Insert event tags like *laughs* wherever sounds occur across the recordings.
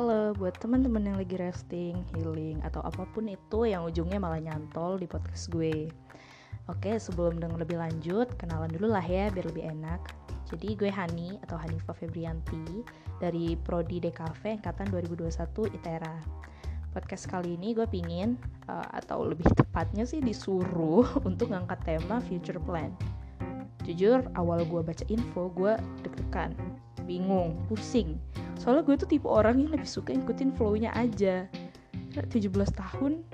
Halo buat teman-teman yang lagi resting, healing, atau apa pun itu yang ujungnya malah nyantol di podcast gue. Oke, sebelum dengan lebih lanjut, kenalan dulu lah ya biar lebih enak. Jadi gue Hani atau Hanifah Febrianti dari Prodi DKV Angkatan 2021 ITERA. Podcast kali ini gue pingin, uh, atau lebih tepatnya sih disuruh *laughs* untuk ngangkat tema future plan. Jujur, awal gue baca info, gue deg-degan, bingung, pusing soalnya gue tuh tipe orang yang lebih suka ikutin flow-nya aja. 17 tahun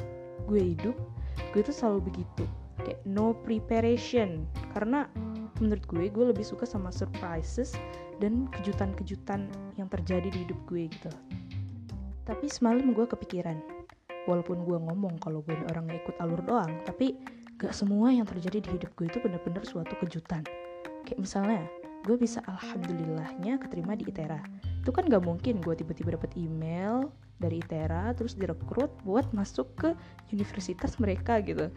gue hidup gue tuh selalu begitu. Kayak no preparation. Karena menurut gue gue lebih suka sama surprises dan kejutan-kejutan yang terjadi di hidup gue gitu. Tapi semalam gue kepikiran walaupun gue ngomong kalau gue orang yang ikut alur doang tapi gak semua yang terjadi di hidup gue itu bener-bener suatu kejutan. Kayak misalnya gue bisa alhamdulillahnya keterima di ITERA itu kan gak mungkin gue tiba-tiba dapet email dari ITERA terus direkrut buat masuk ke universitas mereka gitu.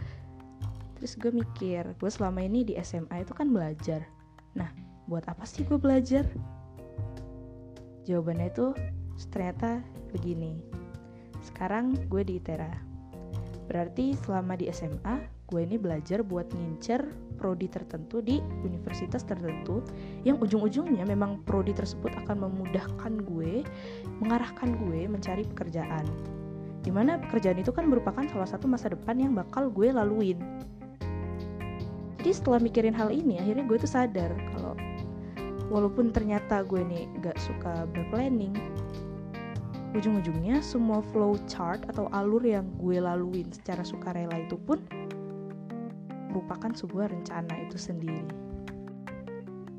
Terus gue mikir gue selama ini di SMA itu kan belajar. Nah buat apa sih gue belajar? Jawabannya itu ternyata begini. Sekarang gue di ITERA. Berarti selama di SMA gue ini belajar buat ngincer prodi tertentu di universitas tertentu yang ujung-ujungnya memang prodi tersebut akan memudahkan gue, mengarahkan gue mencari pekerjaan. Di mana pekerjaan itu kan merupakan salah satu masa depan yang bakal gue laluin. Jadi setelah mikirin hal ini, akhirnya gue tuh sadar kalau walaupun ternyata gue nih gak suka berplanning, ujung-ujungnya semua flow chart atau alur yang gue laluin secara sukarela itu pun merupakan sebuah rencana itu sendiri.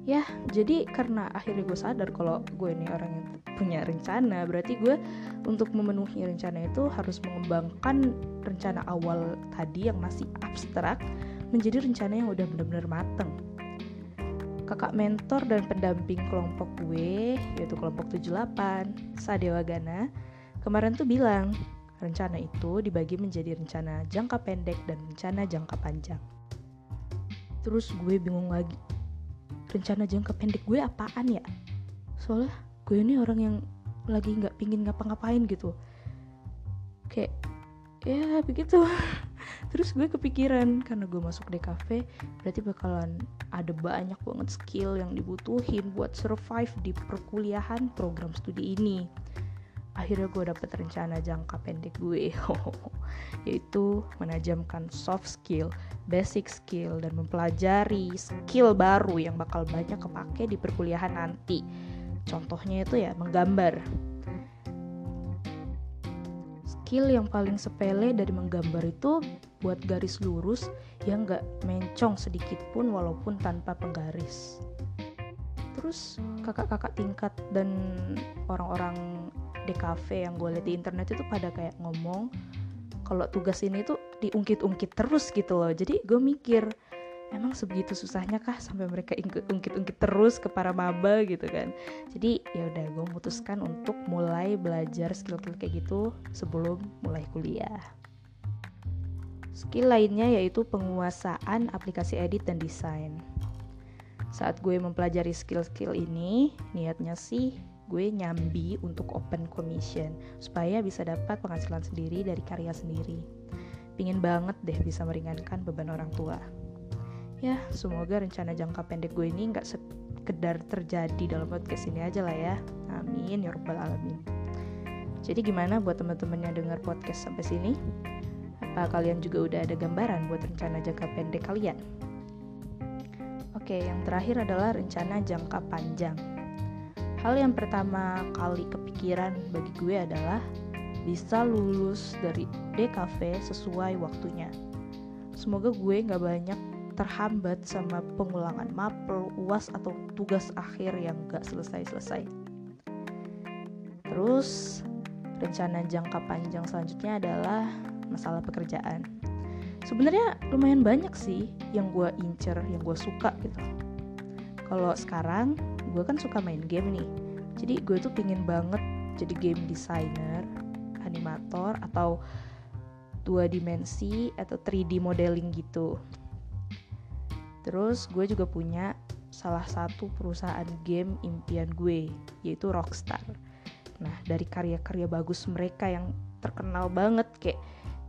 Ya jadi karena akhirnya gue sadar kalau gue ini orang yang punya rencana berarti gue untuk memenuhi rencana itu harus mengembangkan rencana awal tadi yang masih abstrak menjadi rencana yang udah benar-benar mateng. Kakak mentor dan pendamping kelompok gue yaitu kelompok 78 Sadewa Gana kemarin tuh bilang rencana itu dibagi menjadi rencana jangka pendek dan rencana jangka panjang terus gue bingung lagi rencana jangka pendek gue apaan ya? Soalnya gue ini orang yang lagi nggak pingin ngapa-ngapain gitu. Kayak ya begitu. *laughs* Terus gue kepikiran karena gue masuk cafe berarti bakalan ada banyak banget skill yang dibutuhin buat survive di perkuliahan program studi ini akhirnya gue dapet rencana jangka pendek gue *laughs* yaitu menajamkan soft skill, basic skill dan mempelajari skill baru yang bakal banyak kepake di perkuliahan nanti. Contohnya itu ya menggambar. Skill yang paling sepele dari menggambar itu buat garis lurus yang gak mencong sedikit pun walaupun tanpa penggaris. Terus kakak-kakak tingkat dan orang-orang di cafe yang gue liat di internet itu pada kayak ngomong kalau tugas ini tuh diungkit-ungkit terus gitu loh. Jadi gue mikir emang sebegitu susahnya kah sampai mereka ungkit-ungkit terus ke para maba? gitu kan. Jadi ya udah gue memutuskan untuk mulai belajar skill-skill kayak gitu sebelum mulai kuliah. Skill lainnya yaitu penguasaan aplikasi edit dan desain. Saat gue mempelajari skill-skill ini niatnya sih gue nyambi untuk open commission supaya bisa dapat penghasilan sendiri dari karya sendiri. Pingin banget deh bisa meringankan beban orang tua. Ya, semoga rencana jangka pendek gue ini nggak sekedar terjadi dalam podcast ini aja lah ya. Amin ya rabbal alamin. Jadi gimana buat teman-teman yang dengar podcast sampai sini? Apa kalian juga udah ada gambaran buat rencana jangka pendek kalian? Oke, yang terakhir adalah rencana jangka panjang. Hal yang pertama kali kepikiran bagi gue adalah bisa lulus dari DKV sesuai waktunya. Semoga gue gak banyak terhambat sama pengulangan mapel, uas atau tugas akhir yang gak selesai-selesai. Terus rencana jangka panjang selanjutnya adalah masalah pekerjaan. Sebenarnya lumayan banyak sih yang gue incer, yang gue suka gitu. Kalau sekarang gue kan suka main game nih. Jadi gue tuh pingin banget jadi game designer animator atau dua dimensi atau 3D modeling gitu. Terus gue juga punya salah satu perusahaan game impian gue yaitu Rockstar. Nah, dari karya-karya bagus mereka yang terkenal banget kayak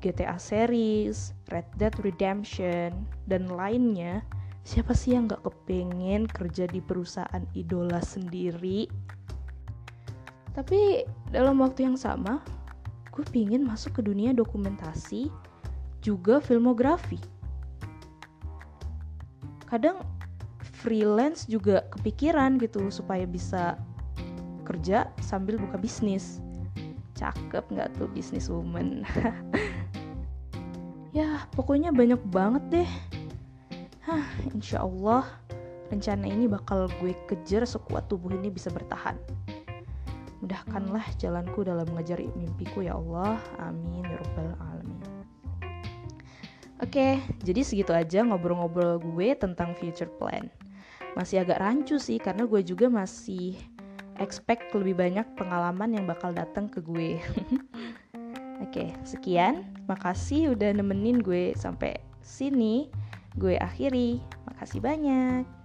GTA series, Red Dead Redemption, dan lainnya, siapa sih yang gak kepengen kerja di perusahaan idola sendiri? Tapi dalam waktu yang sama, gue pingin masuk ke dunia dokumentasi, juga filmografi. Kadang freelance juga kepikiran gitu supaya bisa kerja sambil buka bisnis. Cakep nggak tuh bisnis woman? *laughs* ya pokoknya banyak banget deh. Hah, insya Allah rencana ini bakal gue kejar sekuat tubuh ini bisa bertahan. Mudahkanlah jalanku dalam mengejar mimpiku ya Allah. Amin ya rabbal alamin. Oke, jadi segitu aja ngobrol-ngobrol gue tentang future plan. Masih agak rancu sih karena gue juga masih expect lebih banyak pengalaman yang bakal datang ke gue. *laughs* Oke, sekian. Makasih udah nemenin gue sampai sini. Gue akhiri. Makasih banyak.